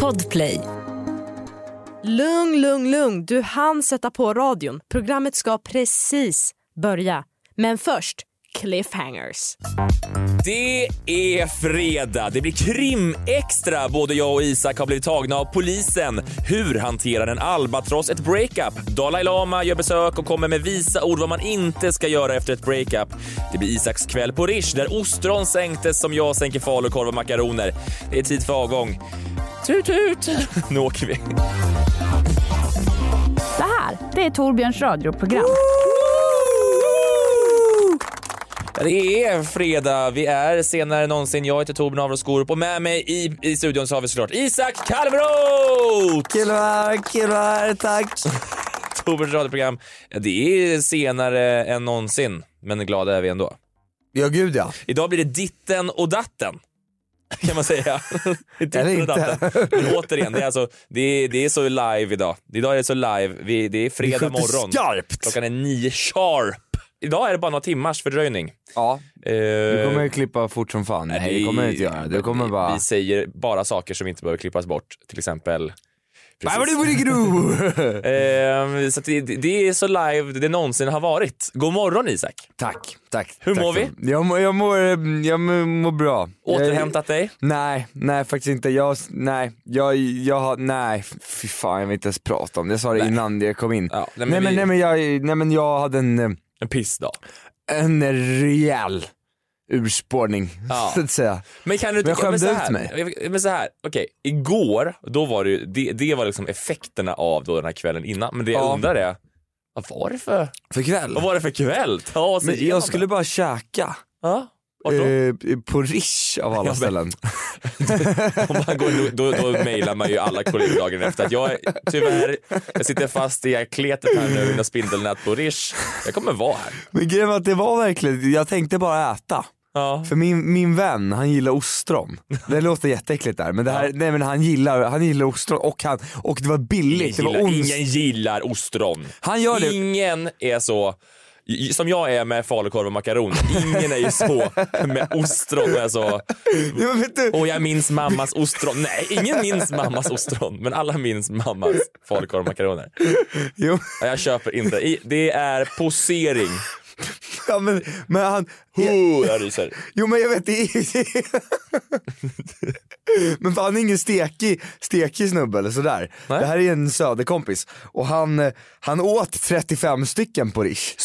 Podplay. Lugn, lugn, lugn. Du hann sätta på radion. Programmet ska precis börja. Men först, cliffhangers. Det är fredag. Det blir krim-extra. Både jag och Isak har blivit tagna av polisen. Hur hanterar en albatross ett breakup? Dalai Lama gör besök och kommer med visa ord vad man inte ska göra efter ett breakup. Det blir Isaks kväll på Rish där ostron sänktes som jag sänker falukorv och makaroner. Det är tid för avgång. Tut, tut. Nu åker vi. Det här, det är Torbjörns radioprogram. Ja, det är fredag. Vi är senare än någonsin. Jag heter Torbjörn Avro Skorup och med mig i, i studion så har vi såklart Isak Kalvroth! Killar, killar, tack. Torbjörns radioprogram. Det är senare än någonsin, men glada är vi ändå. Ja, gud ja. Idag blir det ditten och datten. Kan man säga. Eller inte. Men återigen, det är, alltså, det, är, det är så live idag. Idag är det så live. Vi, det är fredag morgon. skarpt. Klockan är nio sharp. Idag är det bara några timmars fördröjning. Ja, Eh, du kommer klippa fort som fan. Nej, det kommer du inte göra. Du kommer vi, bara... vi säger bara saker som inte behöver klippas bort. Till exempel... Eh, så det, det är så live det någonsin har varit. God morgon Isak. Tack, tack. Hur tack mår vi? Jag, mår- jag, mår, jag mår bra. Återhämtat dig? Nej, nej faktiskt inte. Jag, nej, jag, jag har, nej, fy fan jag vill inte ens prata om det. Jag sa det Nej. innan jag kom in. Ja, nej, nej, men men, vi- nej, men jag, nej men jag hade en, eh, En pissdag. en rejäl urspårning, Ja. så att säga. Men kan du Men jag skämde ut mig. Men så här, okej, igår, då var det, ju- det, det var liksom effekterna av då den här kvällen innan. Men det jag Ja. undrar är, vad var det för, För kväll. vad var det för kväll? Ta oss Men jag skulle bara käka. Ja? Eh, på Rish av alla Ja, ställen. Om man går, då, då, mejlar man ju alla kollegor dagen efter att jag är- tyvärr, jag sitter fast i kletet här nu något spindelnät på Rish. Jag kommer vara här. Men grejen var att det var verkligen, jag tänkte bara äta. Ja. För min, min vän, han gillar ostron. Det låter jätteäckligt där, men, det här, nej, men han, gillar, han gillar ostron och, han, och det var billigt. Det Ingen, var gillar, ons... ingen gillar ostron. Han gör det. Ingen är så som jag är med falukorv och makaroner, ingen är ju så med ostron och är så, Ja, du, och jag minns mammas ostron. Nej, ingen minns mammas ostron, men alla minns mammas falukorv och makaroner. jo, Ja, Jag köper inte. Det är posering. Ja, men, men han, Oh, jag ryser. jo men jag vet det är, Men han är ingen stekig, stekig snubbe eller sådär. Nej. Det här är en söderkompis och han, han åt 35 stycken på Rish.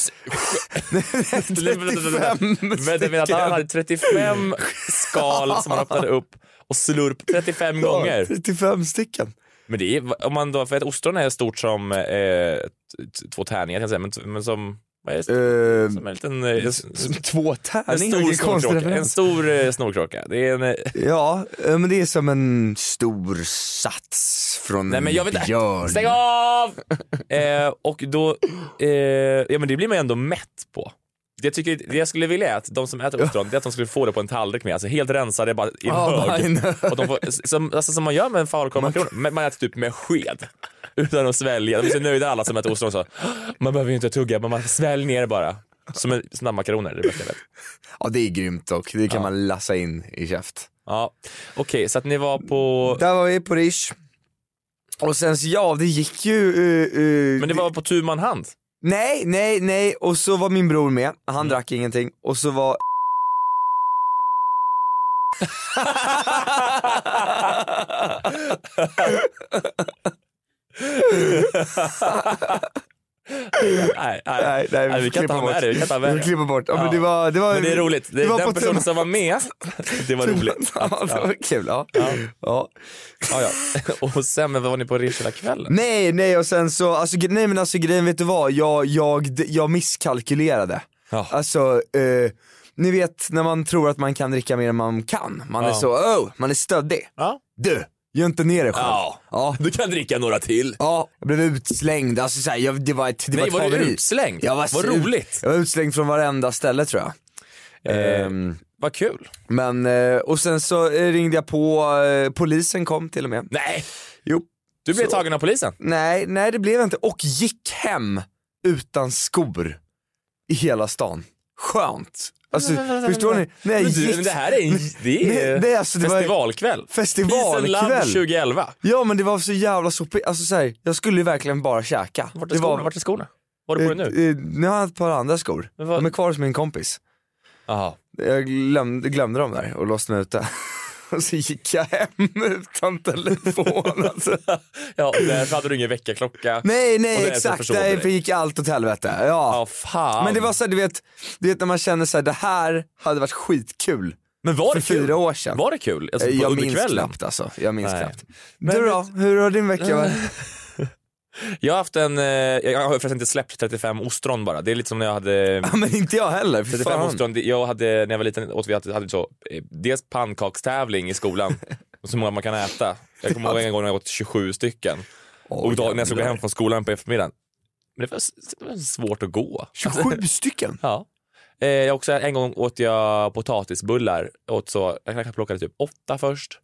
35 Vänta, vänta, han hade 35 skal som han öppnade upp och slurp 35 gånger. 35 stycken. Men det är, om man då, för ett ostron är stort som eh, två tärningar kan jag säga, men, men som, det? Eh, Som en liten, eh, en, två en tärningar, stor vilken konstig snorkråka. En stor eh, snorkråka. Det är en, eh, Ja, men det är som en stor sats från nej men jag vet en björn. stäng av! eh, och då, eh, ja men det blir man ju ändå mätt på. Det jag, tycker, det jag skulle vilja är att de som äter ostron, det är att de skulle få det på en tallrik med, alltså helt rensade bara i en bara hög. Och de får, som, alltså, som man gör med en falukorv makaroner, men man äter typ med sked. Utan att svälja. De är så nöjda alla som äter ostron så. Man behöver ju inte tugga, men man sväljer ner det bara. Som en snabbmakaroner, det är det bästa jag vet. Ja det är grymt och det kan Ja. man lassa in i käft. Ja, okej, så att ni var på... Där var vi på Rish. Och sen så, ja det gick ju... eh, eh, Men det var på tu man hand? Nej, nej, nej, och så var min bror med, han Mm. drack ingenting, och så var Nej, nej, nej, vi kan inte ha med det. Vi kan inte ha med det. klippa bort. Ja, men det var, det var, Men det är roligt. Det, var den på personen som var med, det var roligt. ja, det var kul. Ja. Ja. Ja. Ja, ja. Och sen, men var ni på hela kvällen? Nej, nej och sen så, alltså, nej men alltså grejen vet du vad, jag, jag, jag misskalkylerade. Ja. Alltså, eh, ni vet när man tror att man kan dricka mer än man kan, man är Ja. så, oh, man är stöddig. Ja. Du, gör inte ner dig själv. Ja. Ja. Du kan dricka några till. Ja, jag blev utslängd, alltså såhär, jag, det var ett, det Nej, var var du utslängd? Jag var Vad roligt. Jag var utslängd från varenda ställe tror jag. Eh, Ehm, Vad kul. men, eh, och sen så eh, ringde jag på, eh, polisen kom till och med. Nej, Jo. du blev Så. tagen av polisen. Nej, nej det blev jag inte. Och gick hem utan skor i hela stan. skönt. Alltså förstår ni? Jag Men du, men det här är, en- det är Nej, nej, alltså, det var- festivalkväll. Festivalkväll. Peace and Love 2011. Ja men det var så jävla så, alltså så här, jag skulle ju verkligen bara käka. Vart är det skorna? Vart är skorna? Vad har du på dig nu? Eh, Nu har jag ett par andra skor. Vad- De är kvar hos min kompis. Jaha. Jag glömde, glömde dem där och låste mig ute. Och så gick jag hem utan telefon. Alltså. Ja, därför hade du ingen väckarklocka. Nej nej därför exakt, försov du nej, dig. för gick allt åt helvete. Ja. Ja, fan. Men det var så här, du vet, du vet när man känner så här, det här hade varit skitkul Men var det för kul? fyra år sedan. Var det kul? Alltså, Eh, jag minns kvällen? knappt alltså, jag minns Nej. knappt. Men- du då, hur har din vecka varit? Jag har haft en, eh, jag har förresten inte släppt 35 ostron bara. Det är lite som när jag hade Ja, men inte jag heller, för 35 fan. ostron. Jag hade, när jag var liten, åt vi hade, hade så, eh, dels pannkakstävling i skolan, och så många man kan äta. Jag kommer ihåg en gång när jag åt 27 stycken. och då, när jag skulle gå hem från skolan på eftermiddagen, men det var, det var svårt att gå. 27 stycken? Ja. Eh, jag också, en gång åt jag potatisbullar. Åt så, jag kanske plockade typ åtta först.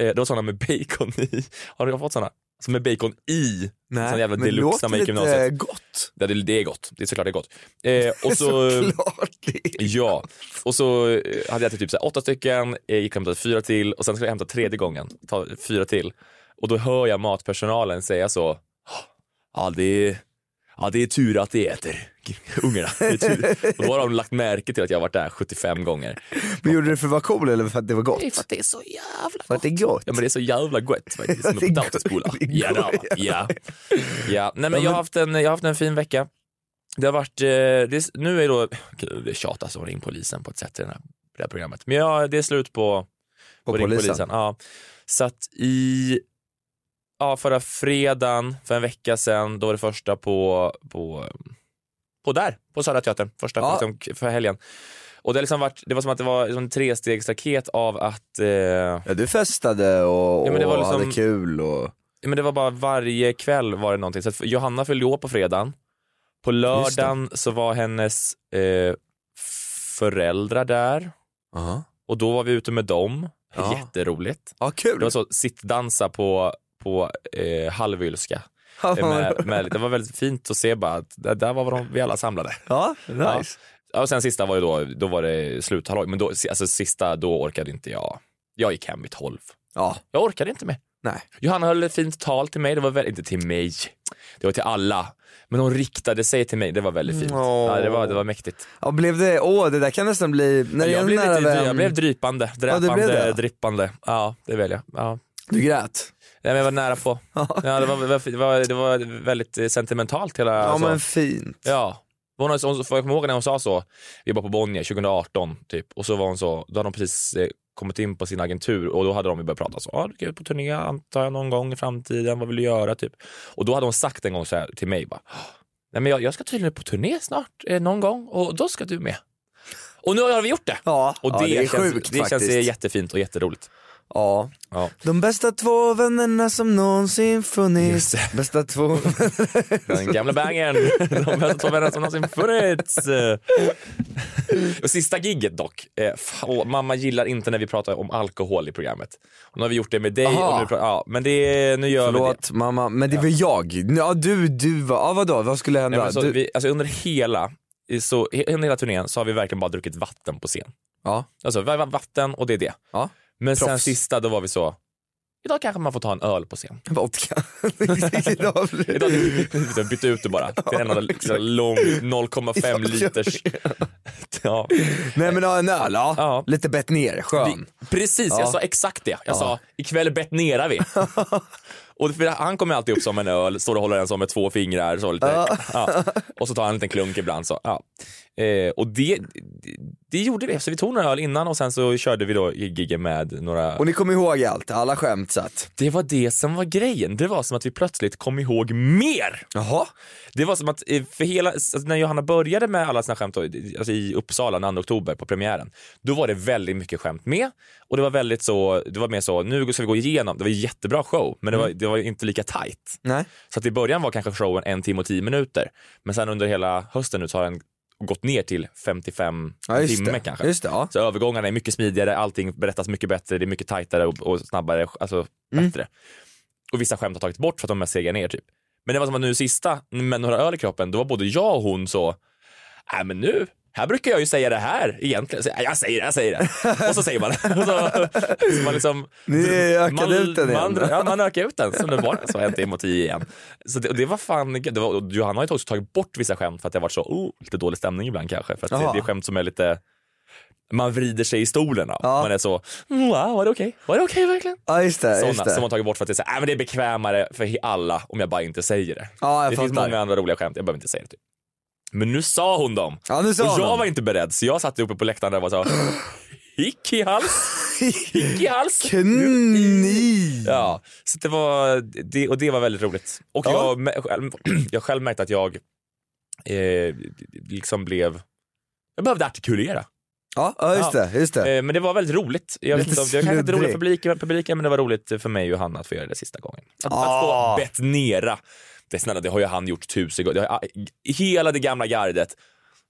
Eh, det var sådana med bacon i. Har du fått sådana? Som med bacon i. Sån jävla men deluxe låter lite gott. Ja, det, det är gott. Det är såklart det är gott. Eh, och så, Såklart det är. ja. Och så eh, hade jag ätit typ så här åtta stycken, eh, gick och hämtade fyra till och sen skulle jag hämta tredje gången, ta fyra till. Och då hör jag matpersonalen säga så, ja det är, ja, det är tur att de äter, ungarna. Det är tur. Och då har de lagt märke till att jag har varit där 75 gånger. Men gjorde du det för att vara cool eller för att det var gott? Det är för att det är så jävla För att det är gott? Ja men det är så jävla gott faktiskt Det gott. potatisbullar. Det är Ja, gott. då, ja. ja. Nej men Ja, jag har haft en, jag har haft en fin vecka. Det har varit, eh, det nu är då, Gud, det tjatas som ring polisen på ett sätt i den här, det här programmet. Men ja, det är slut på, På på ring polisen? polisen. Ja. Så att i, ja förra fredagen, för en vecka sedan, då var det första på, på, på där, på Södra Teatern. Första Ja. liksom, för helgen. Och det, liksom varit, det var som att det var som en trestegsraket av att eh, Ja du festade och, Ja, men det var och liksom- hade kul och... Ja, men det var bara varje kväll var det någonting. Så att Johanna fyllde år på fredagen. På lördagen så var hennes eh, föräldrar där Aha. och då var vi ute med dem. Ja. Jätteroligt. Ja kul! Det var så sittdansa på, på eh, halvylska. Ja, Eh, Med, med, det var väldigt fint att se bara att där, var de, vi alla samlade. ja nice. Ja, och sen sista var ju då, då var det sluthalloj, men då, alltså sista då orkade inte jag. Jag gick hem vid tolv. Ja, Jag orkade inte mer. nej. Johanna höll ett fint tal till mig, det var väl, inte till mig, det var till alla. Men hon riktade sig till mig, det var väldigt fint. Åh. Ja, det, var, det var mäktigt. Ja, blev det, åh det där kan nästan bli, när Jag blev, nära lite, vän, jag blev drypande, det dräpande, blev det? drippande. Ja, det vill jag. Ja. Du grät? Ja, men jag var nära på. Ja, det, var, det, var, det var väldigt eh, sentimentalt hela... Ja alltså. men fint. Ja. Hon, hon, jag kommer ihåg när hon sa så, vi var på Bonnier 2018 typ, och så var hon så, då hade de precis eh, kommit in på sin agentur och då hade de börjat prata så, ah, du ska ut på turné antar jag någon gång i framtiden, vad vill du göra typ? Och då hade hon sagt en gång så här till mig bara, nej men jag, jag ska tydligen på turné snart, eh, någon gång och då ska du med. Och nu har vi gjort det! Ja, Och ja, det, det är känns, sjukt det känns faktiskt. eh, jättefint och jätteroligt. Ja. Ja. De bästa två vännerna som någonsin funnits. Bästa två Den gamla bangern, de bästa två vännerna som någonsin funnits. Och sista gigget dock, eh, fan, mamma gillar inte när vi pratar om alkohol i programmet. Och nu har vi gjort det med dig, Aha. och nu, pra- ja, men det, nu gör vi det. Förlåt mamma, men det var jag. Ja du, du var, ja vadå, vad skulle hända? Nej, så du, vi, alltså under hela, så, under hela turnén så har vi verkligen bara druckit vatten på scen. ja, Alltså va- va- vatten och det är det. ja, Men sen Proffs. sista då var vi så, idag kanske man får ta en öl på scen. vodka. Idag vi bytte ut det bara till en enda liksom lång 0,5 liters. Ja. Nej men en öl, ja. Ja. Lite bett ner, skön. Precis, Ja. jag sa exakt det. Jag Ja. sa ikväll betnerar vi. och för han kommer alltid upp som en öl, står och håller den som med två fingrar. Så lite, ja. Och så tar han en liten klunk ibland. Så, ja. Eh, och det, det gjorde vi, så vi tog några öl innan och sen så körde vi då giggen med några... Och ni kommer ihåg allt, alla skämt satt. Det var det som var grejen. Det var som att vi plötsligt kom ihåg mer. Jaha. Det var som att eh, för hela, alltså när Johanna började med alla sina skämt alltså i Uppsala den 2 oktober på premiären, då var det väldigt mycket skämt med och det var väldigt så, det var mer så, nu ska vi gå igenom, det var en jättebra show men det var, det var inte lika tight. Nej. Så att i början var kanske showen en timme och tio minuter men sen under hela hösten nu så har den gått ner till 55 Ja, timmar kanske. Just det, ja. Så övergångarna är mycket smidigare, allting berättas mycket bättre, det är mycket tajtare och, och snabbare, alltså Mm. bättre. Och vissa skämt har tagits bort för att de är sega ner typ. Men det var som att nu sista, med några öl i kroppen, då var både jag och hon så, nej men nu, här brukar jag ju säga det här egentligen. Så, jag säger det, jag säger det. Och så säger man det. Och så, så man liksom, Ni ökade ut den igen. man, ja, man ökar ut den. Så det var så hänt emot igen. Så det, det var fan, det var, Johanna har ju också tagit bort vissa skämt för att det har varit så, oh, lite dålig stämning ibland kanske. För att det, det är skämt som är lite, man vrider sig i stolen av. Ja. Man är så, mm, wow, var det okej? Var det okej verkligen? Ja just det, Sådana just som det. har tagit bort för att det är, så, här, äh, men det är bekvämare för alla om jag bara inte säger det. Ja, det finns fattar. många andra roliga skämt, jag behöver inte säga det. Typ. Men nu sa hon dem. Ja nu sa och hon jag dem. var inte beredd så jag satt uppe på läktaren där och så hick i hals, hick i hals. Kni. Ja, så det var, det, och det var väldigt roligt. Och Ja. jag, jag själv märkte att jag eh, liksom blev, jag behövde artikulera. Ja, ja just det, just det. Eh, men det var väldigt roligt. Jag vet inte, om- det var kanske inte roligt för publiken, publiken, men det var roligt för mig och Johanna att få göra det sista gången. Att, Ah. att få betnera. Det, snälla, det har ju han gjort tusen gånger. Det har- Hela det gamla gardet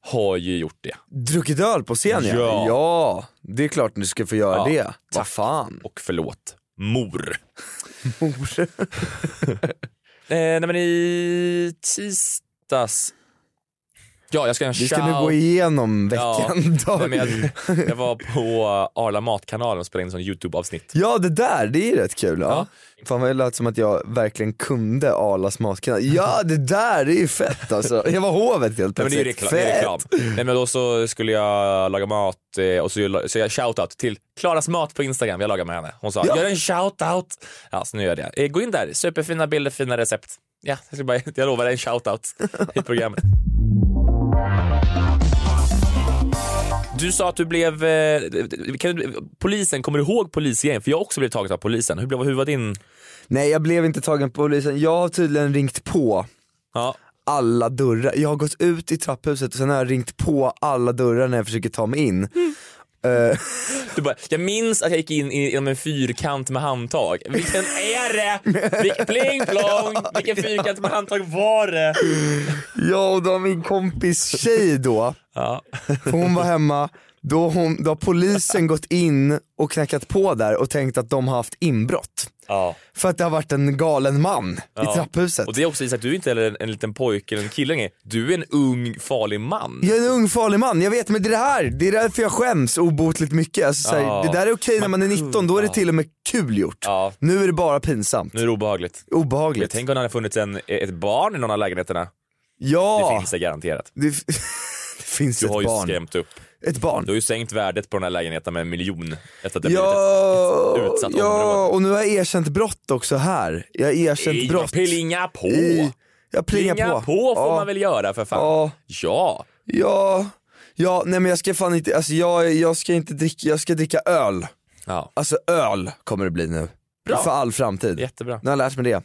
har ju gjort det. Druckit öl på scen ja. Ja. ja. det är klart du ska få göra Ja. det. Vad fan. Och förlåt, mor. Mor. Eh, nej men i tisdags... Ja, jag ska en Vi ska nu gå igenom Ja, veckan. nej, men jag, jag var på Arla matkanalen och spelade in sån YouTube-avsnitt. Ja det där, det är rätt kul. Ja. Ja. Fan vad det lät som att jag verkligen kunde Arlas matkanal. Ja det där, det är ju fett alltså. Jag var hovet helt Nej, men det är, plötsligt. reklam, det är reklam. Nej, men då så skulle jag laga mat eh, och så, så jag shoutout till Klaras mat på Instagram. Jag lagar med henne. Hon sa Ja. gör en shoutout. Ja, så nu gör jag det. Eh, Gå in där, superfina bilder, fina recept. Ja, jag, bara, jag lovar en shoutout i programmet. Du sa att du blev, eh, kan du, polisen, kommer du ihåg polisgrejen? För jag också blivit tagen av polisen. Hur, blev, hur var din? Nej jag blev inte tagen på polisen, jag har tydligen ringt på Ja, alla dörrar. Jag har gått ut i trapphuset och sen har jag ringt på alla dörrar när jag försöker ta mig in. Eh, Du bara, jag minns att jag gick in i- genom en fyrkant med handtag. Vilken är det? Vilken, pling plong! Vilken fyrkant med handtag var det? ja och då min kompis tjej då, Ja. hon var hemma, då, hon, då har polisen gått in och knackat på där och tänkt att de har haft inbrott. ja. För att det har varit en galen man Ja. i trapphuset. Och det är också Isak, du är inte heller en, en liten pojke eller en kille längre. Du är en ung farlig man. Jag är en ung farlig man, jag vet men det är det här, det är därför jag skäms obotligt mycket. Alltså, såhär, Ja. Det där är okej när man är 19, då är det till och med kul gjort. Nu är det bara pinsamt. Nu är det obehagligt. Obehagligt. tänk om det hade funnits en, ett barn i någon av lägenheterna. ja, Det finns det garanterat. det, det finns Du har ett ju barn. skrämt upp. Ett barn. Du har ju sänkt värdet på den här lägenheten med en miljon. Efter att det blivit Ja, ett utsatt ja område. och nu har jag erkänt brott också här. Jag har erkänt ett... brott. Plinga på! I, jag plingar Plinga på. på, får ja. man väl göra för fan. Ja. Ja. Ja, ja, nej men jag ska fan inte, alltså jag, jag ska inte dricka, jag ska dricka öl. ja. Alltså öl kommer det bli nu. Bra. För all framtid. Jättebra. Nu har jag lärt mig det.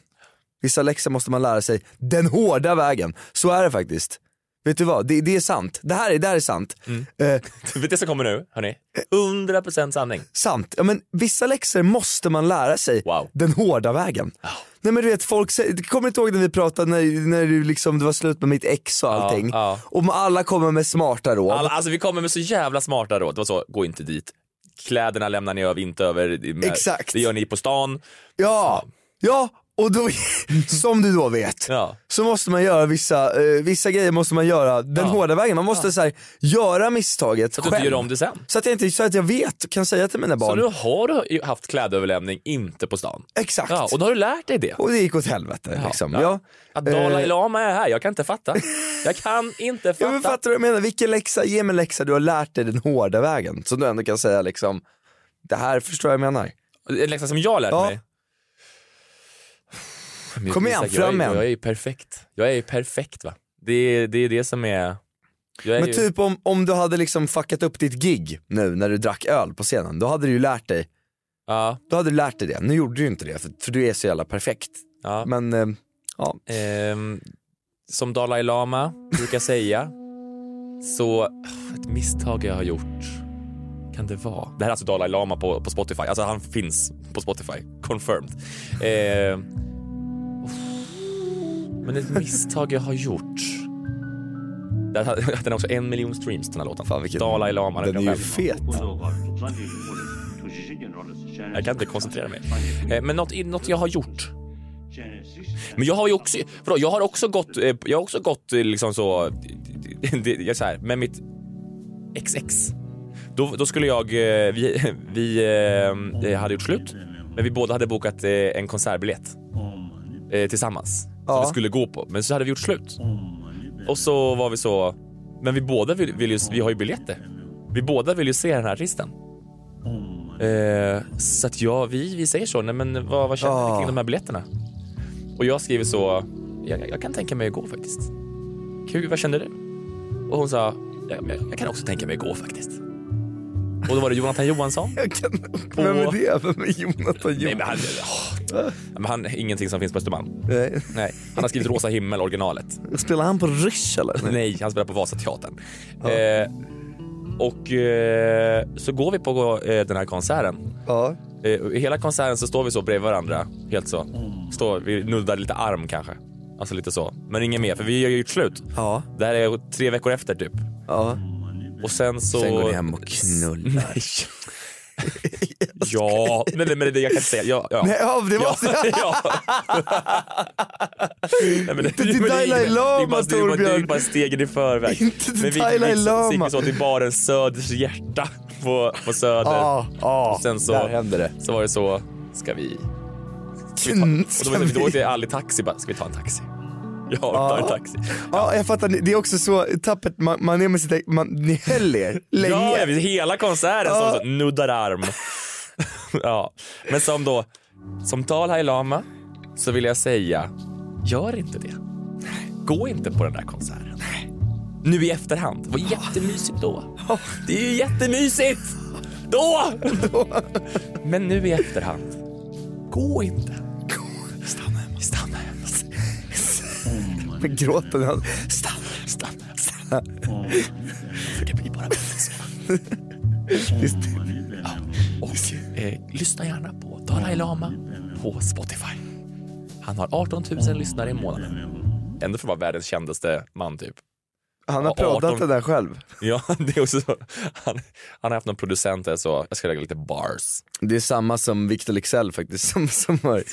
Vissa läxor måste man lära sig den hårda vägen. Så är det faktiskt. Vet du vad, det, det är sant. Det här är, det här är sant. Mm. Eh, Vet du det som kommer nu? Hörni? 100% sanning. sant. Ja, men vissa läxor måste man lära sig Wow. den hårda vägen. Nej men du vet folk säger, du kommer inte ihåg när vi pratade när, när du liksom, det var slut med mitt ex och allting. ja. Och alla kommer med smarta råd. Alla, alltså vi kommer med så jävla smarta råd. Det var så, gå inte dit. Kläderna lämnar ni över, inte över. Med, Exakt. Det gör ni på stan. Ja, ja och då, som du då vet, Ja. så måste man göra vissa, eh, vissa grejer måste man göra den Ja. hårda vägen. Man måste så här, göra misstaget Så att du själv. inte gör om det sen. Så att jag inte, så att jag vet och kan säga till mina Så barn, nu har du haft klädöverlämning, inte på stan. exakt. Ja, och då har du lärt dig det. Och det gick åt helvete liksom. ja. Ja. Att Dalai Eh, Lama är här, jag kan inte fatta. Jag kan inte Ja, fatta. men fattar du vad jag menar? Vilken läxa, ge mig en läxa du har lärt dig den hårda vägen. Så du ändå kan säga liksom, det här förstår jag menar. En läxa som jag lärt Ja. mig. Men Kom igen, fram med jag är ju perfekt. Jag är ju perfekt va. Det är det, är det som är... Är Men ju... typ om, om du hade liksom fuckat upp ditt gig nu när du drack öl på scenen, då hade du ju lärt dig, Ja, då hade du lärt dig det. Nu gjorde du ju inte det för, för du är så jävla perfekt. ja. Men, eh, ja. Ehm, som Dalai Lama brukar säga, så ett misstag jag har gjort kan det vara? Det här är alltså Dalai Lama på, på Spotify, alltså han finns på Spotify, confirmed. Uff. Men ett misstag jag har gjort. Den har den också en miljon streams den här låten. Fan, vilken- Dalai Lama. Den är ju fet. Jag kan inte koncentrera mig. Eh, Men något, något jag har gjort. Men jag har ju också, vadå, jag har också gått, eh, jag har också gått eh, liksom så, det, jag så här, med mitt XX. Då, då skulle jag, vi, vi hade gjort slut, men vi båda hade bokat en konsertbiljett eh, tillsammans som Ja. vi skulle gå på. Men så hade vi gjort slut. Och så var vi så, men vi båda vill, vill ju, vi har ju biljetter. Vi båda vill ju se den här artisten. Eh, så att ja, vi, vi säger så, nej men vad, vad känner ni Ja. kring de här biljetterna? Och jag skriver så, jag, jag kan tänka mig att gå faktiskt. Kul, vad känner du? Och hon sa, ja, men jag kan också tänka mig att gå faktiskt. Och då var det Jonathan Johansson. Kan, vem är det? Vem är Jonathan Nej, men Johansson? han, åh. men han, ingenting som finns på Östermalm. Nej. Nej, han har skrivit Rosa himmel, originalet. Spelar han på Rysch eller? Nej, han spelar på Vasateatern. Eh, och eh, så går vi på eh, den här konserten. Ja. Eh, hela konserten så står vi så bredvid varandra, helt så. Står, vi nuddar lite arm kanske. Alltså lite så. Men inget mer, för vi har ju gjort slut. Ja. Det här är tre veckor efter typ. ja. Och sen så... Sen går ni hem och knullar. Nej. ja, men, men, men det jag kan inte säga. Ja, ja. Nej, ja, det var... ja. Nej, men det, till men Dalai Lama, bara- det är bara- Torbjörn. stegen i förväg. Inte till Men vi- Dalai vi- Lama. vi så till baren Söders hjärta på, på Söder. Ja, ja. Och sen så, Där hände det. så var det så, ska vi... Och då ska var det, då vi- åkte jag aldrig taxi bara, ska vi ta en taxi? Ja, vi tar en taxi. Ja, jag fattar. Det är också så tappert, man, man är med sitt man, ni höll er länge. Ja, jag hela konserten Ja. som så, nuddar arm. ja. Men som då, som Dalai Lama så vill jag säga, gör inte det. Gå inte på den där konserten. Nu i efterhand, det var jättemysigt då. Det är ju jättemysigt! Då! Men nu i efterhand, gå inte. Med gråten. han- Stanna. Stanna. För det blir bara bättre. Ja. Och eh, lyssna gärna på Dalai Lama på Spotify. Han har 18 000 lyssnare i månaden. Ändå för att vara världens kändaste man typ. Han har proddat 18. det där själv. Ja, det är också så. Han, han har haft någon producent där så jag ska lägga lite bars. Det är samma som Victor Leksell faktiskt. Som, som har,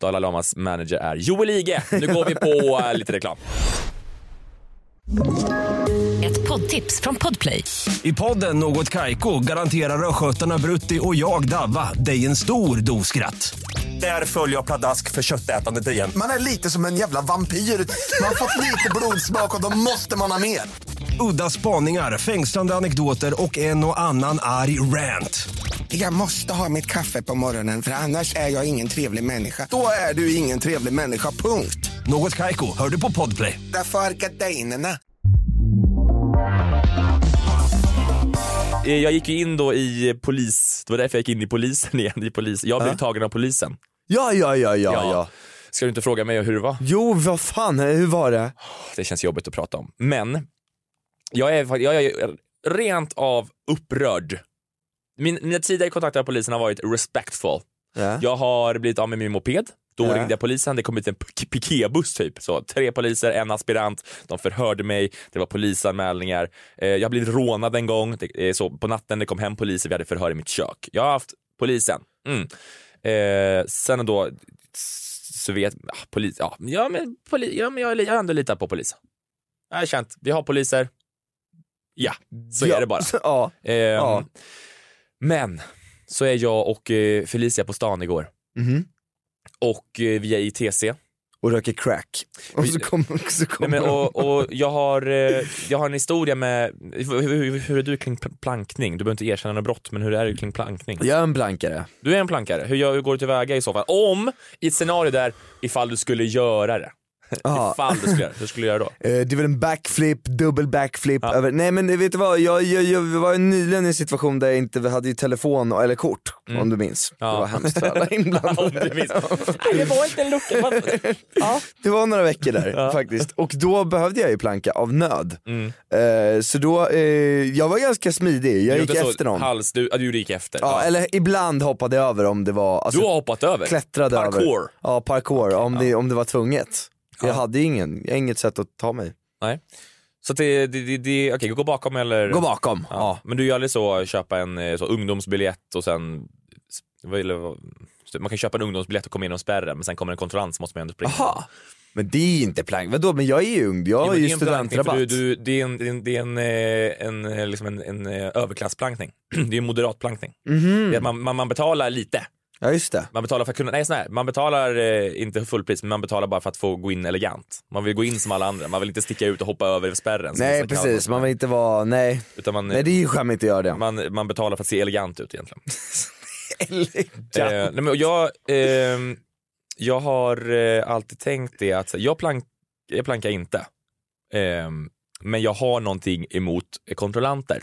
Dalai Lamas manager är Joel Ige. Nu går vi på eh, lite reklam. Ett poddtips från Podplay. I podden Något Kaiko garanterar östgötarna Brutti och jag, Davva, dig en stor dos skratt. Där följer jag pladask för köttätandet igen. Man är lite som en jävla vampyr. Man har fått lite blodsmak och då måste man ha mer. Udda spaningar, fängslande anekdoter och en och annan arg rant. Jag måste ha mitt kaffe på morgonen för annars är jag ingen trevlig människa. Då är du ingen trevlig människa, punkt. Något Kaiko, hör du på Podplay. Därför är gardinerna. Eh, Jag gick ju in då i polis, det var därför jag gick in i polisen igen. I polis. Jag blev tagen av polisen. ja, ja, ja, ja, ja. Ska du inte fråga mig hur det var? Jo, vad fan, hur var det? Det känns jobbigt att prata om. Men jag är, jag är rent av upprörd. Min, mina tidigare kontakter med polisen har varit respectful. Ja. Jag har blivit av med min moped. Då Ja. ringde jag polisen, det kom ut en pik- piketbuss typ. Så tre poliser, en aspirant, de förhörde mig, det var polisanmälningar. Eh, jag blivit rånad en gång, det, eh, så på natten det kom hem poliser, vi hade förhör i mitt kök. Jag har haft polisen. Mm. Eh, sen då, så vet, ah, polis, ja, ja, men, poli, ja, men jag, jag har ändå litat på polisen. Jag har känt, vi har poliser, ja, så ja. är det bara. Ja. Ehm, Ja. Men så är jag och eh, Felicia på stan igår Mhm. och eh, vi är i TC. Och röker crack. Och så kommer så Nej, men, och, och jag, har, eh, jag har en historia med, hur, hur, är du kring pl- plankning? Du behöver inte erkänna något brott, men hur är du kring plankning? Jag är en blankare. Du är en plankare, hur, gör, hur går du tillväga i så fall? Om, i ett scenario där, ifall du skulle göra det. Ja. Ifall du skulle göra hur skulle du göra då? Eh, Det är väl en backflip, dubbel backflip. Ja. Över. Nej men vet du vad, jag, jag, jag var nyligen i en situation där jag inte hade telefon eller kort, om du minns. Ja. Det var hemskt för alla inblandade. det var inte en lucka. Ja. Det var några veckor där faktiskt. Och då behövde jag ju planka av nöd. Mm. Eh, så då, eh, jag var ganska smidig, jag Du gick efter någon. Hals, du, ja, du gick efter. Ja, eller ibland hoppade jag över om det var, alltså, Du har hoppat över? klättrade över. Parkour? Ja, parkour, om, Det, om det var tvunget. Jag hade ingen, inget sätt att ta mig. Nej. Så att det, det, det, det okej, gå bakom eller? Gå bakom. Ja. Men du gör aldrig så, köpa en eh, så, ungdomsbiljett och sen, man kan köpa en ungdomsbiljett och komma in genom spärren men sen kommer en kontrollant så måste man ändå springa. Jaha. Men det är inte plank. Vadå, men jag är ju ung. Jag har ju det är en plankning, för studentrabatt. Du, du, det är en, det är en, en, eh, en, eh, liksom en, en överklassplankning. Det är en moderat plankning. Det är att man, man, man betalar lite. Ja just det. Man betalar för att kunna, nej sån man betalar eh, inte fullpris men man betalar bara för att få gå in elegant. Man vill gå in som alla andra, man vill inte sticka ut och hoppa över spärren. Nej precis, man vill inte vara, nej. det. Utan man, Nej det är ju skämmigt att göra det. man, man betalar för att se elegant ut egentligen. Elegant. Eh, nej, men jag, ehm, jag har eh, alltid tänkt det att jag, plank, jag plankar inte. Ehm, men jag har någonting emot kontrollanter.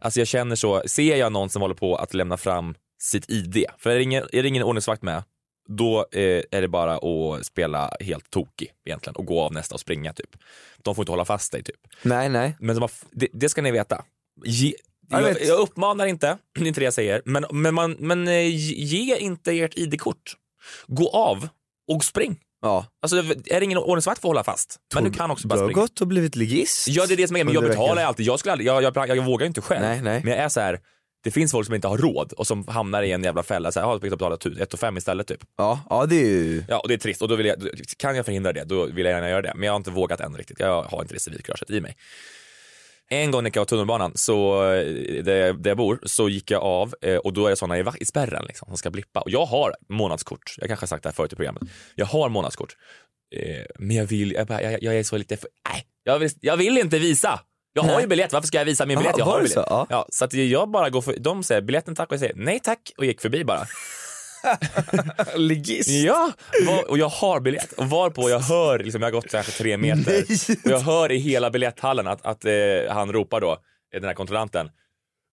Alltså jag känner så, ser jag någon som håller på att lämna fram sitt ID, för är det ingen, är det ingen ordningsvakt med, då eh, är det bara att spela helt tokig egentligen och gå av nästa och springa typ. De får inte hålla fast dig typ. Nej nej. Men de har, det, det ska ni veta. Ge, Jag jag, jag uppmanar inte, det är inte det jag säger, men, men, man, men eh, ge inte ert ID-kort. Gå av och spring. Ja. Alltså, är det ingen ordningsvakt får hålla fast, men du kan också bara Du har springa. gått och blivit ligist. Ja det är det som är, men jag betalar veckan. alltid. Jag, skulle aldrig, jag, jag, jag, vågar inte själv. Nej, nej. Men jag är så här. Det finns folk som inte har råd och som hamnar i en jävla fälla. Så här, har betala 1 5 istället typ. Ja, ja det är ju... Ja och det är trist och då vill jag, kan jag förhindra det då vill jag gärna göra det. Men jag har inte vågat än riktigt. Jag har inte det civilkuraget i mig. En gång när jag var tunnelbanan, så, eh, där, där jag bor, så gick jag av eh, och då är det såna i, i spärren liksom, som ska blippa. Och jag har månadskort, jag kanske har sagt det här förut i programmet. Jag har månadskort. Eh, men jag vill, jag, bara, jag, jag är så lite, för, nej, jag vill, jag vill inte visa. Jag har ju biljett, varför ska jag visa min biljett? Jag har biljett. så? Ja. Ja, så att jag bara går för, de säger biljetten tack och jag säger nej tack och gick förbi bara. Ligist? Ja, var, och jag har biljett. Och varpå jag hör, liksom, jag har gått kanske tre meter, och jag hör i hela biljetthallen att, att eh, han ropar då, eh, den här kontrollanten,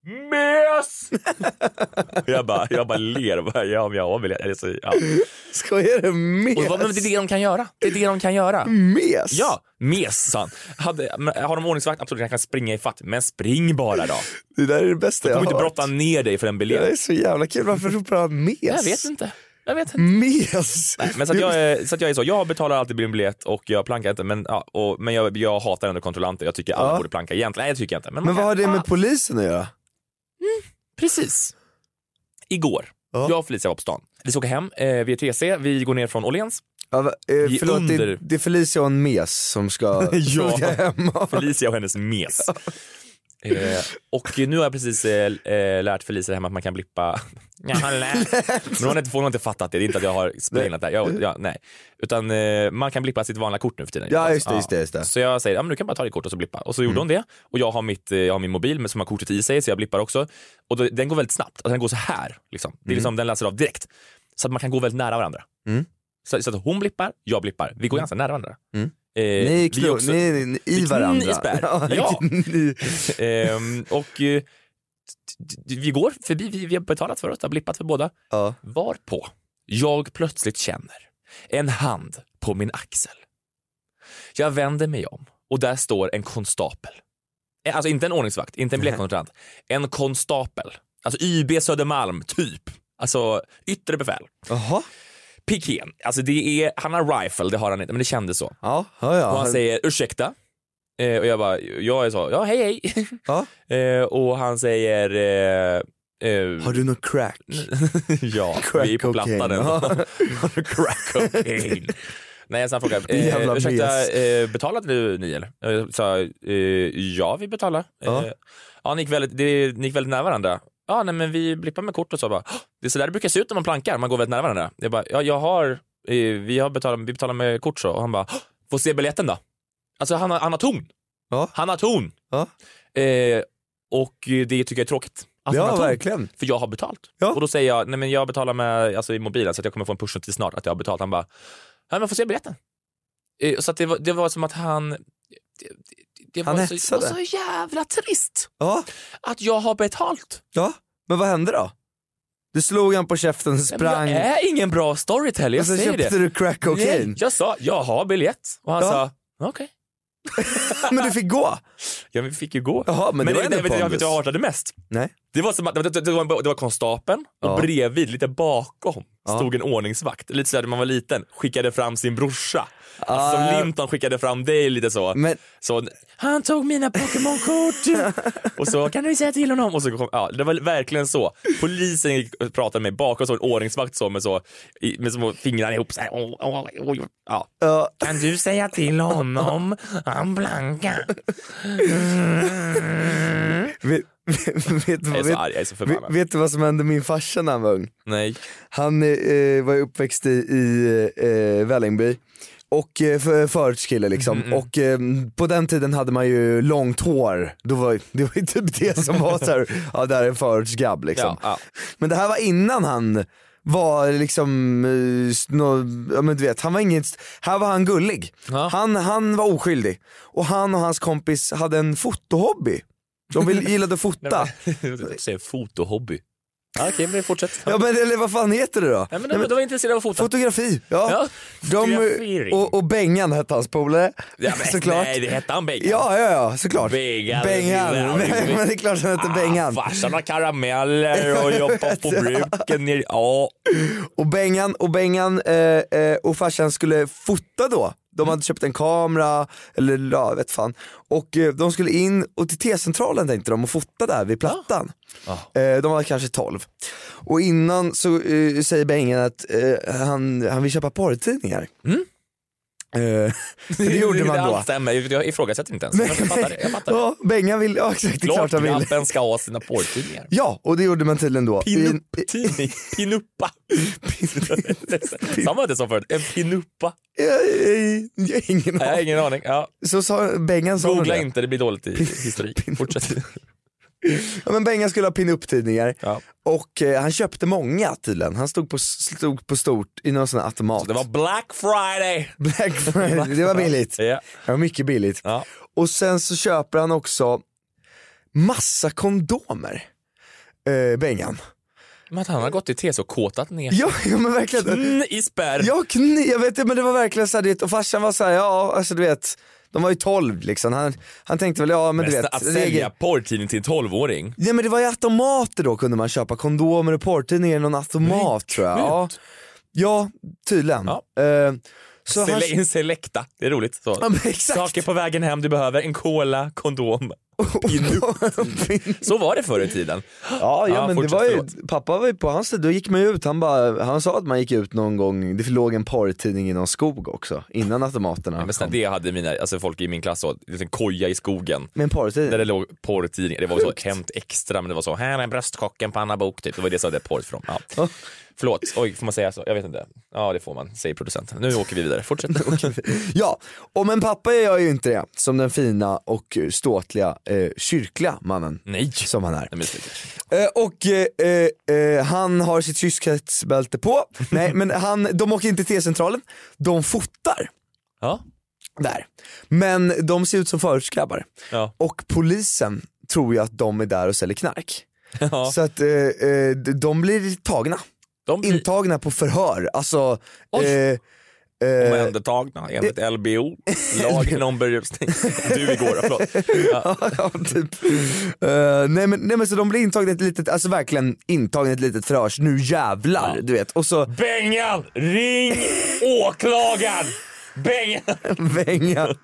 MES! jag, bara, jag bara ler, bara, ja men jag har biljett. Eller så, ja. Skojar du med? och, vad- men det är det de kan göra. Det är det de kan göra. Mes? Ja, mes sa han. Hade, har de ordningsvakt, absolut jag kan springa i fatt. Men spring bara då. Det där är det bästa jag kommer har inte hört. brotta ner dig för en Det där är biljett. så jävla kul. Varför ropar han mes? Jag vet inte. Jag vet inte. Mes? Men så att, jag är, så att jag är så, jag betalar alltid min biljett och jag plankar inte men, ja, och, men jag, jag hatar ändå kontrollanter, jag tycker alla Ja. borde planka egentligen. Nej jag tycker inte. Men, Men vad kan- har det ah, med polisen att göra? Precis. Igår, Ja. jag och Felicia var på stan. Vi ska åka hem, eh, vi är TC, vi går ner från Åhléns. Ja, va- eh, förlåt, det, under- det är Felicia och en mes som ska, Ja. hem. Felicia och hennes mes. Eh, och nu har jag precis eh, eh, lärt Felicia hem att man kan blippa. Jag har lärt. Men hon har inte, hon har inte fattat det, det är inte att jag har spelat det. Jag, jag, nej. Utan eh, man kan blippa sitt vanliga kort nu för tiden. Ja, just det, just det, just det. Så jag säger, ja men du kan bara ta ditt kort och så blippa. Och så gjorde hon det. Och jag har, mitt, eh, jag har min mobil med, som har kortet i sig så jag blippar också. Och då, den går väldigt snabbt, alltså den går så här. Liksom. Det är liksom, den läser av direkt. Så att man kan gå väldigt nära varandra. Mm. Så, så att hon blippar, jag blippar. Vi går ganska nära varandra. Eh, Ni, knu, också- ni, ni, i vi varandra. knivspär. Ja. ni, Ehm, och eh, vi går förbi, vi, vi har betalat för oss, har blippat för båda. ja. Varpå jag plötsligt känner en hand på min axel. Jag vänder mig om och där står en konstapel. Eh, Alltså inte en ordningsvakt, inte en biljettkontrollant. En konstapel. Alltså YB Södermalm, typ. Alltså yttre befäl. Jaha. Pikén, alltså det är, han har rifle, det har han inte, men det kändes så. Ja, ja, ja. Och han säger ursäkta. Eh, och jag bara, jag är så, ja hej hej. Ja. Eh, och han säger, eh, eh, Har du något crack? ja, Crack vi är på plattan än. ja. Har du crack cocaine? Nej, han frågade, jävla eh, ursäkta, eh, betalade du ni eller? Jag sa, eh, ja vi betalar. Ja. Eh, ja, ni gick väldigt, det, ni gick väldigt nära varandra. Ja, nej men vi blippar med kort och så bara, "Åh, det är så där det brukar se ut när man plankar, man går väldigt nära varandra. Jag bara, ja jag har, eh, vi har betalat, vi betalar med kort så. Och han bara, "Åh, får se biljetten då? Alltså han har, han har ton. Ja. Han har ton. Ja. Eh, och det tycker jag är tråkigt. Han ja, verkligen. För jag har betalt. Ja. Och då säger jag, nej men jag betalar med, alltså i mobilen så att jag kommer få en push-notis snart att jag har betalt. Han bara, ja men får se biljetten. Eh, Så det, var, det var som att han, det, det, det, Han var, så, det var hetsade. så jävla trist Ja, att jag har betalt. ja. Men vad hände då? Du slog han på käften, Nej, men sprang Jag är ingen bra storyteller, jag och så säger köpte det. du crack Nej, cocaine. jag sa, jag har biljett. Och han Ja. sa, okej. Men du fick gå. Ja, vi fick ju gå. Jaha, men, Men, det var det, ändå vet, du vad jag hatade mest? Nej. Det var som att det det var, det var konstapeln och Ja. bredvid, lite bakom, stod en ordningsvakt. Lite såhär när man var liten, skickade fram sin brorsa. Alltså som Ah. Linton skickade fram dig lite så. Men- så han tog mina Pokémon-kort och så kan du säga till honom. Och så kom, ja, det var verkligen så. Polisen gick och pratade med mig bakom så en ordningsvakt så med, så, med små fingrar ihop så här. Åh, åh, åh, ja. Ja, Kan du säga till honom? Han blankar. vet, vet, vet, Jag är så vet, arg, jag är så vet, förbannad. vet du vad som hände min farsa när han var ung? Nej. Han eh, var ju uppväxt i, i eh, Vällingby och eh, för, förortskille liksom. Mm, Och eh, på den tiden hade man ju långt hår. Då var, det var ju typ det som var såhär, ja det här är en förortsgrabb liksom. Ja, ja. Men det här var innan han var liksom, eh, nå, ja men du vet, han var inget, här var han gullig. Ja. Han, han var oskyldig. Och han och hans kompis hade en fotohobby. De vill, gillade att fota. Jag säger fotohobby. Ja, Okej, men fortsätt. Ja men eller vad fan heter det då? Nej, men de, de var intresserade av att fota. Fotografi, ja. Ja, De, fotografering. och, och Bengan hette hans polare, Ja, men, såklart. Nej, det hette han Bengan. Ja, ja, ja, såklart. Bengan. Bengan. Ja, men det är klart han hette Bengan. Ah, farsan har karameller och jobbar på bruken. nere- Ja. Och Bengan, och, Bengan eh, eh, och farsan skulle fota då. De hade köpt en kamera, eller ja, vet fan. Och eh, de skulle in och till T-centralen tänkte de och fota där vid plattan. Eh, de var kanske 12. Och innan så eh, säger Bengan att eh, han, han vill köpa porrtidningar. För det gjorde man då. Stämmer, jag ifrågasätter inte ens. Jag fattar det. Jag fattar det. Ja, Bengan vill, ja exakt, klart Klart han vill. grabben ska ha sina porrtidningar. Ja, och det gjorde man tydligen då. Pinupp-tidning. Pinuppa. Sa man inte så förut? En pinuppa? Jag, jag, jag har ingen Jag har aning. ingen aning. Ja. Så sa Bengan sa Googla det. inte, det blir dåligt i historik. Fortsätt. Ja, men Bengan skulle ha pin-up-tidningar Ja. och eh, han köpte många tydligen. Han stod på, stod på stort i någon sån här automat. Det var Black Friday. Black Friday, det var billigt. Ja. Det var mycket billigt. Ja. Och sen så köper han också massa kondomer. Eh, Bengan. Men att han har gått till TC och kåtat ner Ja, ja men verkligen. Mm, i spärr. Ja, kni, jag vet inte men det var verkligen så här, du vet, och farsan var såhär, ja alltså du vet, de var ju 12 liksom. Han, han tänkte väl, ja men du Men vet. att sälja porrtidning till en 12-åring. Ja men det var ju automater då kunde man köpa kondomer och porrtidningar i någon automat tror jag. Ja, ja tydligen. Ja. Eh, så han, Sele- En Selecta, det är roligt. Så. ja. Saker på vägen hem du behöver, en cola, kondom. Så var det förr i tiden. Ja, ja, Ja, men det var ju, pappa var ju på hans tid, då gick man ju ut, han, bara, han sa att man gick ut någon gång, det låg en porrtidning i någon skog också, innan automaterna Men kom. snälla, det hade mina, alltså folk i min klass så, en koja i skogen. Med en porrtidning? Där det låg porrtidningar, det var så Sjukt. Hämt Extra men det var så, här är bröstkocken på Anna Bok typ. Det var det som det porr från. Ja. Förlåt, oj får man säga så? Jag vet inte. Ja det får man, säger producenten. Nu åker vi vidare, fortsätt. Ja, och men pappa gör ju inte det som den fina och ståtliga eh, kyrkliga mannen Nej. som han är. Nej. Eh, och eh, eh, han har sitt kyskhetsbälte på, nej men han, de åker inte till T-centralen, de fotar Ja. där. Men de ser ut som förortsgrabbar. Ja. Och polisen tror ju att de är där och säljer knark. Ja. Så att eh, eh, de blir tagna, De blir intagna på förhör. Alltså, Oj. eh, eh, omhändertagna enligt LBO, lagen om berusning. Du igår, förlåt. Ja. ja, typ. Eh, nej, men, nej men så de blir intagna i ett litet, alltså verkligen intagna i ett litet förhör, nu jävlar du vet. Och så Bengan, ring åklagaren! Bengan! Bengan.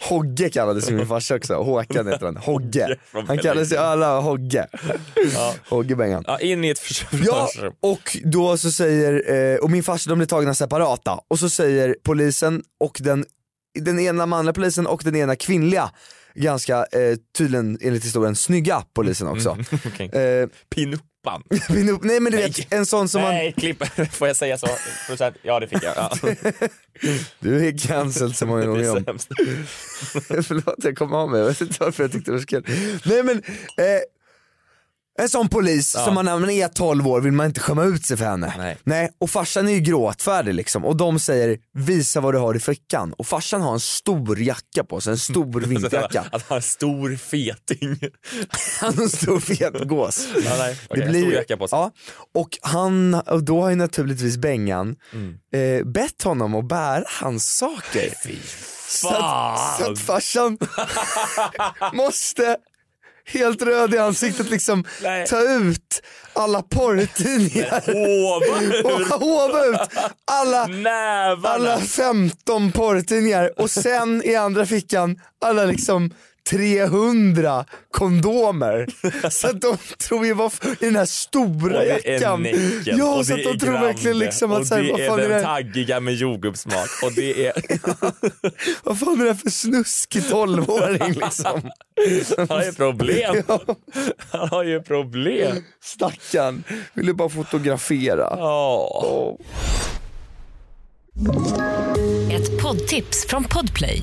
Hogge kallades min farsa också, Håkan heter han, Hogge. Han kallades ju alla Hogge. Hogge Bengan. Ja, in i ett försvar. Ja, och då så säger, eh, och min farsa de blir tagna separata, och så säger polisen och den, den ena manliga polisen och den ena kvinnliga, ganska eh, tydligen enligt historien snygga polisen också. Okej. Eh, Pinuppan. nej men du Nej. vet, en sån som man, Nej, klipp. Får jag säga så? Ja, det fick jag. Ja. du är cancelled så många gånger om. Förlåt jag kom av mig, jag vet inte varför jag tyckte det var så kul. Nej men, eh, en sån polis som man när man är 12 år vill man inte skämma ut sig för henne. Nej. och farsan är ju gråtfärdig liksom och de säger visa vad du har i fickan och farsan har en stor jacka på sig, en stor vinterjacka. Att ha en stor feting. Han har en stor fet gås. Ja, nej. Okej, stor jacka på sig. ja, och, han, och då har ju naturligtvis Bengan Mm. eh, bett honom att bära hans saker. Så att, så Fan! att farsan måste helt röd i ansiktet liksom Nej. ta ut alla porrtidningar och ur hova ut alla, nävarna. alla 15 porrtidningar och sen i andra fickan alla liksom 300 kondomer. Så att de tror ju vad i den här stora Och det är jackan. Näcken, Ja, och så det att de är tror Grande, verkligen liksom och att så här, det vad är fan är den det, taggiga med jordgubbssmak och det är... vad fan är det för snuskig 12-åring liksom? Han har ju problem. Han har ju problem. Stackarn, ville bara fotografera. Ja. Ett poddtips från Podplay.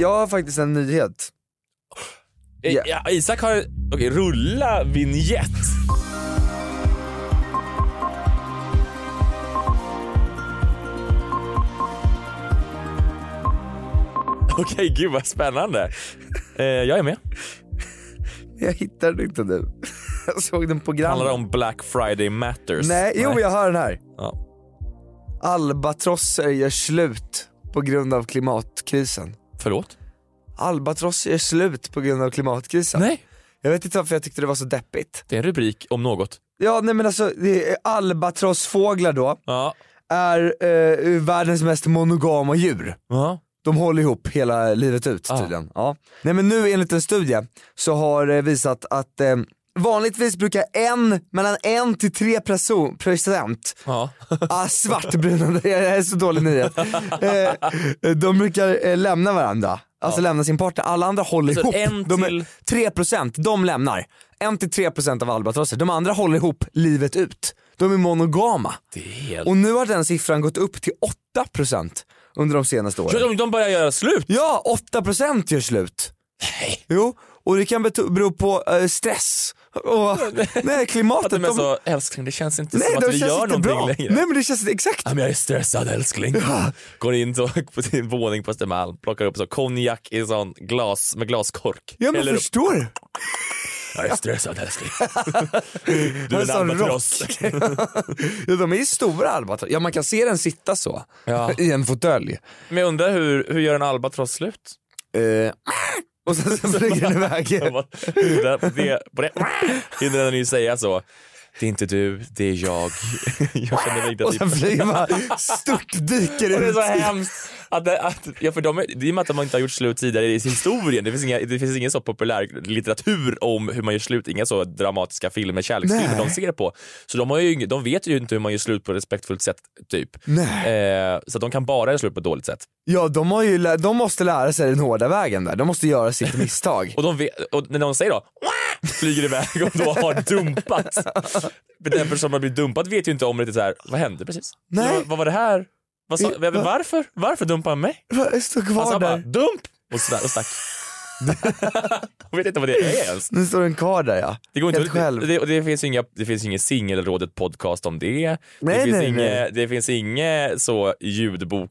Jag har faktiskt en nyhet. Eh, Ja. Isak har... Okej, rulla vignett. Okej, gud vad spännande. Eh, jag är med. Jag hittade den inte nu. Jag såg den på Handlar grannen. det om Black Friday Matters? Nej, jo jag hör den här. Ja. Albatrosser gör slut på grund av klimatkrisen. Förlåt? Albatrosser gör slut på grund av klimatkrisen. Nej. Jag vet inte varför jag tyckte det var så deppigt. Det är en rubrik om något. Ja nej men alltså, det är albatrossfåglar då, Ja. är eh, världens mest monogama djur. Ja. De håller ihop hela livet ut Ja. tydligen. Ja. Nej men nu enligt en studie så har det visat att eh, vanligtvis brukar en, mellan en till tre perso- procent Ja. Ah, svartbruna, det är så dålig nyhet. Eh, de brukar eh, lämna varandra, alltså lämna sin partner. Alla andra håller Alltså, ihop. en de till- är, 3% de lämnar. 1-3% av albatrosser, de andra håller ihop livet ut. De är monogama. Det är helt... Och nu har den siffran gått upp till 8% under de senaste åren. Så de, de börjar göra slut? Ja, 8% gör slut. Nej. Jo, och det kan bero på eh, stress och nej, Att klimatet. de är så, älskling det känns inte nej, som att vi gör inte någonting bra. längre. Nej men det känns exakt. Ja, men jag är stressad älskling. Går in så, på sin våning på Östermalm, plockar upp så konjak i sån glas med glaskork. Ja men upp. förstår du? Jag är stressad älskling. du är En sån albatross. ja, de är ju stora albatross. Ja man kan se den sitta så Ja. i en fåtölj. Men jag undrar hur, hur gör en albatross slut? Eh, och sen så flyger den iväg. det, på det hinner den ju säga så. Det är inte du, det är jag. jag känner mig Och sen flyger man stort dyker Och det är ut. så hemskt att, att ja, för de, är- det är med att de inte har gjort slut tidigare i historien. Det finns, inga, det finns ingen så populär litteratur om hur man gör slut, inga så dramatiska filmer, kärleksfilmer de ser på. Så de, har ju, de vet ju inte hur man gör slut på ett respektfullt sätt, typ. Nej. Eh, så de kan bara göra slut på ett dåligt sätt. Ja de, har ju, de måste lära sig den hårda vägen där, de måste göra sitt misstag. Och, de vet, och när någon säger då flyger iväg och då har dumpat. Men den personen som har blivit dumpad vet ju inte om det är så här, vad hände precis? Nej. Vad, vad var det här? Vad sa, va? varför? Varför dumpade han mig? Jag står Han kvar sa bara där. dump och, stack. Och stack. jag vet inte vad det är ens. Nu står en karl där ja. Det, går inte, Helt själv. det, det, det finns inga, det finns ingen singelrådet podcast om det. Nej, det, finns nej, inge, nej. det finns inget så ljudbok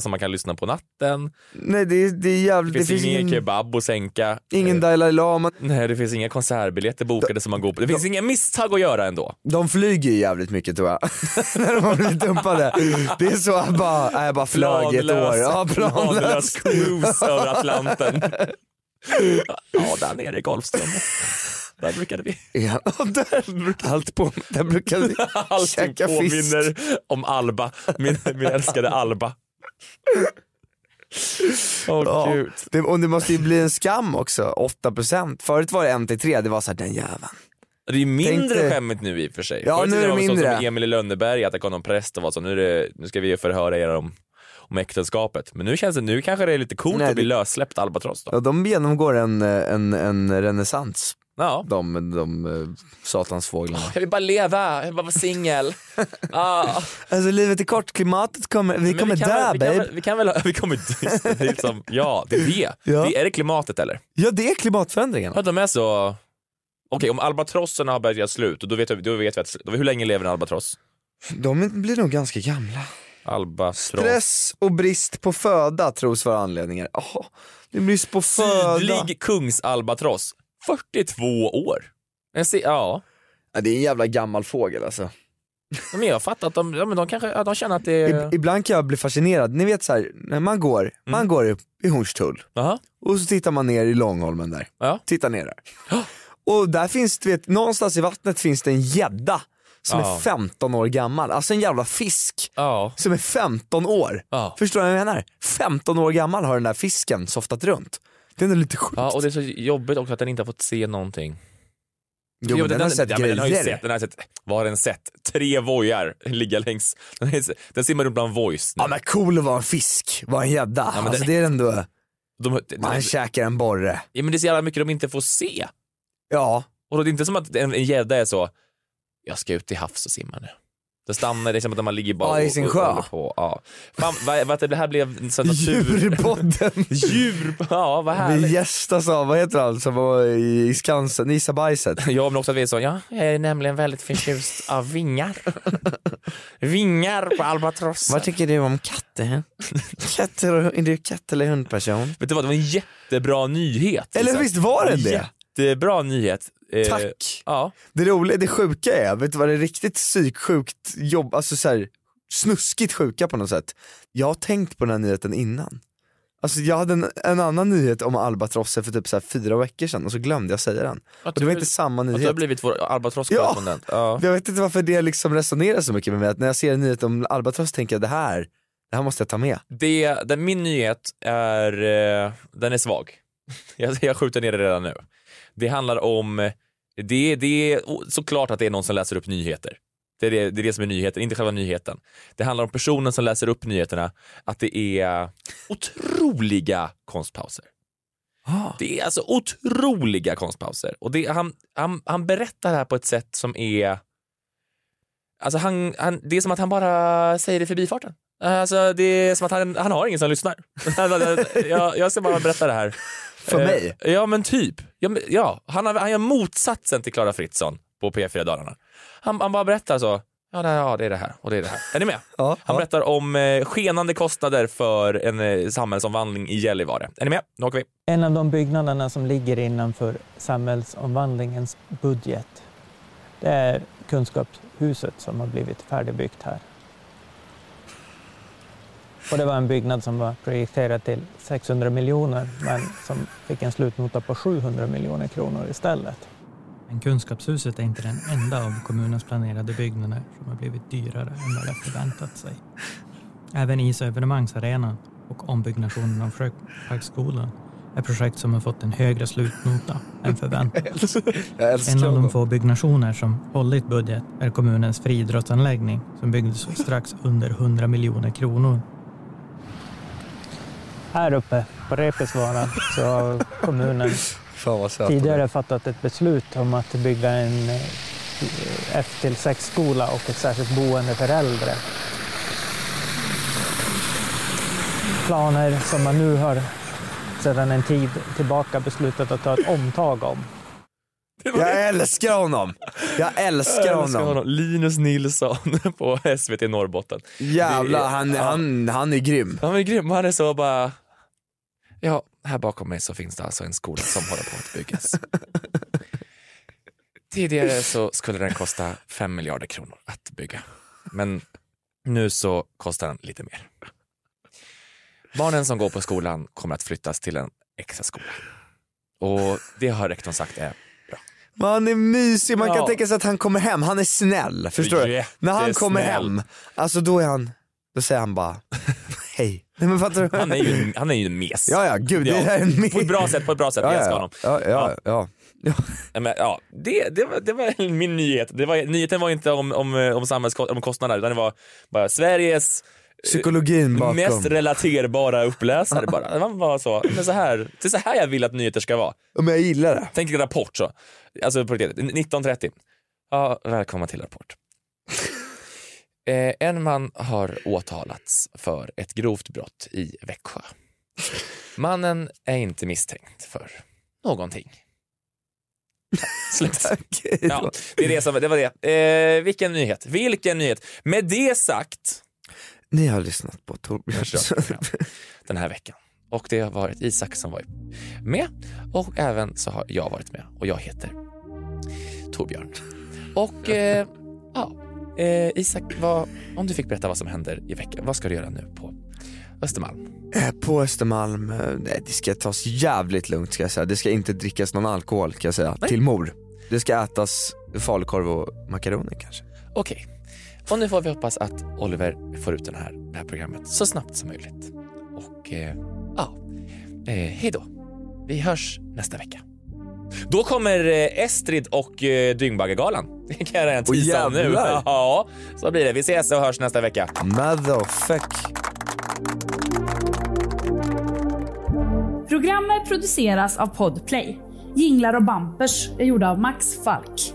som man kan lyssna på natten. Nej det är, det är Det jävligt, finns, det finns ingen ingen, kebab att sänka. ingen Eh, Dalai Lama. Nej, det finns inga konsertbiljetter bokade som man går på. Det finns inga misstag att göra ändå. De flyger ju jävligt mycket tror jag, när de har blivit dumpade. Det är så att bara, jag bara flög i ett år. Ja, planlös planlös. cruise över Atlanten. Ja, där nere i Golfströmmen. Där brukade vi. Ja, där, allt på, där brukar vi Allting käka fisk. påminner om Alba, min, min älskade Alba. Åh Ja, gud. det, och det måste ju bli en skam också, 8%. Förut var det 1-3, det var såhär den jäveln. Det är ju mindre Tänkte- skämmigt nu i och för sig. Ja, Förut nu är det mindre. Som Emil i Lönneberg, att det kom någon präst och var så, nu, det, nu ska vi förhöra er om, om äktenskapet. Men nu känns det, nu kanske det är lite coolt Nej, att bli det- lössläppt albatross då. Ja, de genomgår en, en, en renässans Ja. De, de eh, satansfåglarna. Jag vill bara leva, jag vill bara vara singel. ah. Alltså livet är kort, klimatet kommer, vi kommer dö vi, babe. väl, vi kan väl, vi kommer. Det är liksom, ja, det är det. Ja. det. Är det klimatet eller? Ja det är klimatförändringarna. Att de är så... Okej, om albatrosserna har börjat göra slut, då vet, vi, då vet vi att... Hur länge lever en albatross? De blir nog ganska gamla. Albatross. Stress och brist på föda tros vara anledningar. Oh, det är brist på föda. Sydlig kungsalbatross. 42 år. Ja. Ja, det är en jävla gammal fågel alltså. Men jag fattar att de, de kanske de känner att det är... Ibland kan jag bli fascinerad, ni vet så här, när man går, man går upp i Hornstull Jaha. och så tittar man ner i Långholmen där. Ja. Tittar ner där. Och där finns, du vet, någonstans i vattnet finns det en gädda som Ja. är 15 år gammal. Alltså en jävla fisk Ja. som är 15 år. Ja. Förstår du vad jag menar? 15 år gammal har den där fisken softat runt. Det är ändå lite sjukt. ja, och det är så jobbigt också att den inte har fått se någonting. jo, men den, har sett ja, den har ju sett, den har sett, vad har den sett? Tre vojar ligga längs, den, är, den simmar runt bland vojs nu. Ja men cool att vara en fisk, vara en gädda. men alltså det- det är ändå, de, de, man käkar en borre. ja, men det är så jävla mycket de inte får se. Ja, Och då är det inte som att en en gädda är så, jag ska ut till havs och simma nu. Det stannar, det som att man ligger bara Ja, i och- sin och, sjö. håller på. Ja. Fan, vad, vad det här blev sån natur... djurpodden. Djur! Ja, vad Vi härligt. gästas av, vad heter han som var i, Skansen, Isa Bajset. Ja, men också att vi är så, ja, jag är nämligen väldigt förtjust av vingar. vingar på albatrosser. Vad tycker du om katter? katter och, är du katt eller hundperson? Vet du vad, det var en jättebra nyhet. Eller visst var det det? Jättebra nyhet. Eh, Tack. Ja. Det roliga, det sjuka är, vet du vad det är riktigt psyksjukt jobb, alltså så här, snuskigt sjuka på något sätt. Jag har tänkt på den här nyheten innan. Alltså jag hade en, en annan nyhet om albatrosser för typ så fyra veckor sedan och så glömde jag säga den. Och det var inte samma Att du har nyhet. blivit vår albatrosskorrespondent. Ja. Jag vet inte varför det liksom resonerar så mycket med mig, att när jag ser en nyhet om albatross tänker jag det här, det här måste jag ta med. Det, den, min nyhet är, eh, den är svag. Jag, jag skjuter ner det redan nu. Det handlar om, det, det är såklart att det är någon som läser upp nyheter. Det är det, det är det som är nyheten, inte själva nyheten. Det handlar om personen som läser upp nyheterna, att det är otroliga konstpauser. Det är alltså otroliga konstpauser. Och det, han, han, han berättar det här på ett sätt som är... Alltså han, han, det är som att han bara säger det i förbifarten. Alltså det är som att han, han har ingen som lyssnar. jag, jag ska bara berätta det här. För Eh, mig? Ja men typ. Ja, men, ja, han, har, han gör motsatsen till Klara Fritzson på P4 Dalarna. Han, han bara berättar så. Ja det, ja, det är det här och det är det här. Är ni med? Ja, Han ja. berättar om eh, skenande kostnader för en eh, samhällsomvandling i Gällivare. Är ni med? Nu åker vi. En av de byggnaderna som ligger innanför samhällsomvandlingens budget, det är Kunskapshuset som har blivit färdigbyggt här. Och det var en byggnad som var projekterad till 600 miljoner men som fick en slutnota på 700 miljoner kronor istället. Men Kunskapshuset är inte den enda av kommunens planerade byggnader som har blivit dyrare än vad de förväntat sig. Även is och evenemangsarenan och ombyggnationen av Sjöparksskolan är projekt som har fått en högre slutnota än förväntat. Jag älskar En av de få byggnationer som hållit budget är kommunens friidrottsanläggning som byggdes strax under 100 miljoner kronor. Här uppe på Repesvaara så har kommunen tidigare fattat ett beslut om att bygga en eh, F-6-skola och ett särskilt boende för äldre. Planer som man nu har sedan en tid tillbaka beslutat att ta ett omtag om. Jag älskar honom! Jag älskar Jag älskar honom. Linus Nilsson på SVT Norrbotten. Jävlar, är- han, ja. han, han är grym. Han är grym, han är så bara... Ja, här bakom mig så finns det alltså en skola som håller på att byggas. Tidigare så skulle den kosta 5 miljarder kronor att bygga. Men nu så kostar den lite mer. Barnen som går på skolan kommer att flyttas till en extra skola. Och det har rektorn sagt är Men han är mysig, man kan Ja. tänka sig att han kommer hem, han är snäll. Förstår du? När han kommer hem, alltså då är han, då säger han bara hej. Nej men fattar du? Han är ju, han är ju en mes. Ja ja, gud det är en mes. På ett bra sätt, på ett bra sätt. Ja, Jag älskar ja, honom. ja, ja, ja. Ja, Men, ja, det, det, var, det var min nyhet. Det var, nyheten var inte om, om, om samhällskostnader, utan det var bara Sveriges Psykologin bakom. Mest relaterbara uppläsare bara. Man bara så, men så här, det är så här jag vill att nyheter ska vara. Ja, men jag gillar det. Tänk en Rapport så. Alltså på riktigt, 19.30. Ja, välkomna till Rapport. Eh, en man har åtalats för ett grovt brott i Växjö. Mannen är inte misstänkt för någonting. Slut. Ja, det, är det, som, det var det. Eh, vilken nyhet? Vilken nyhet? Med det sagt Ni har lyssnat på Torbjörn. den här veckan. Och det har varit Isak som varit med och även så har jag varit med och jag heter Torbjörn. Och eh, ja, eh, Isak, vad, om du fick berätta vad som händer i veckan, vad ska du göra nu på Östermalm? Eh, På Östermalm, eh, nej, det ska tas jävligt lugnt ska jag säga. Det ska inte drickas någon alkohol ska jag säga, till mor. Det ska ätas falukorv och makaroner kanske. Okej, och nu får vi hoppas att Oliver får ut den här, det här programmet så snabbt som möjligt. Och eh, ja, eh, hej då. Vi hörs nästa vecka. Då kommer eh, Estrid och eh, Dyngbaggegalan. Det kan jag redan tisa om nu. Ja, så blir det. Vi ses och hörs nästa vecka. Motherfuck. Programmet produceras av Podplay. Jinglar och bampers är gjorda av Max Falk.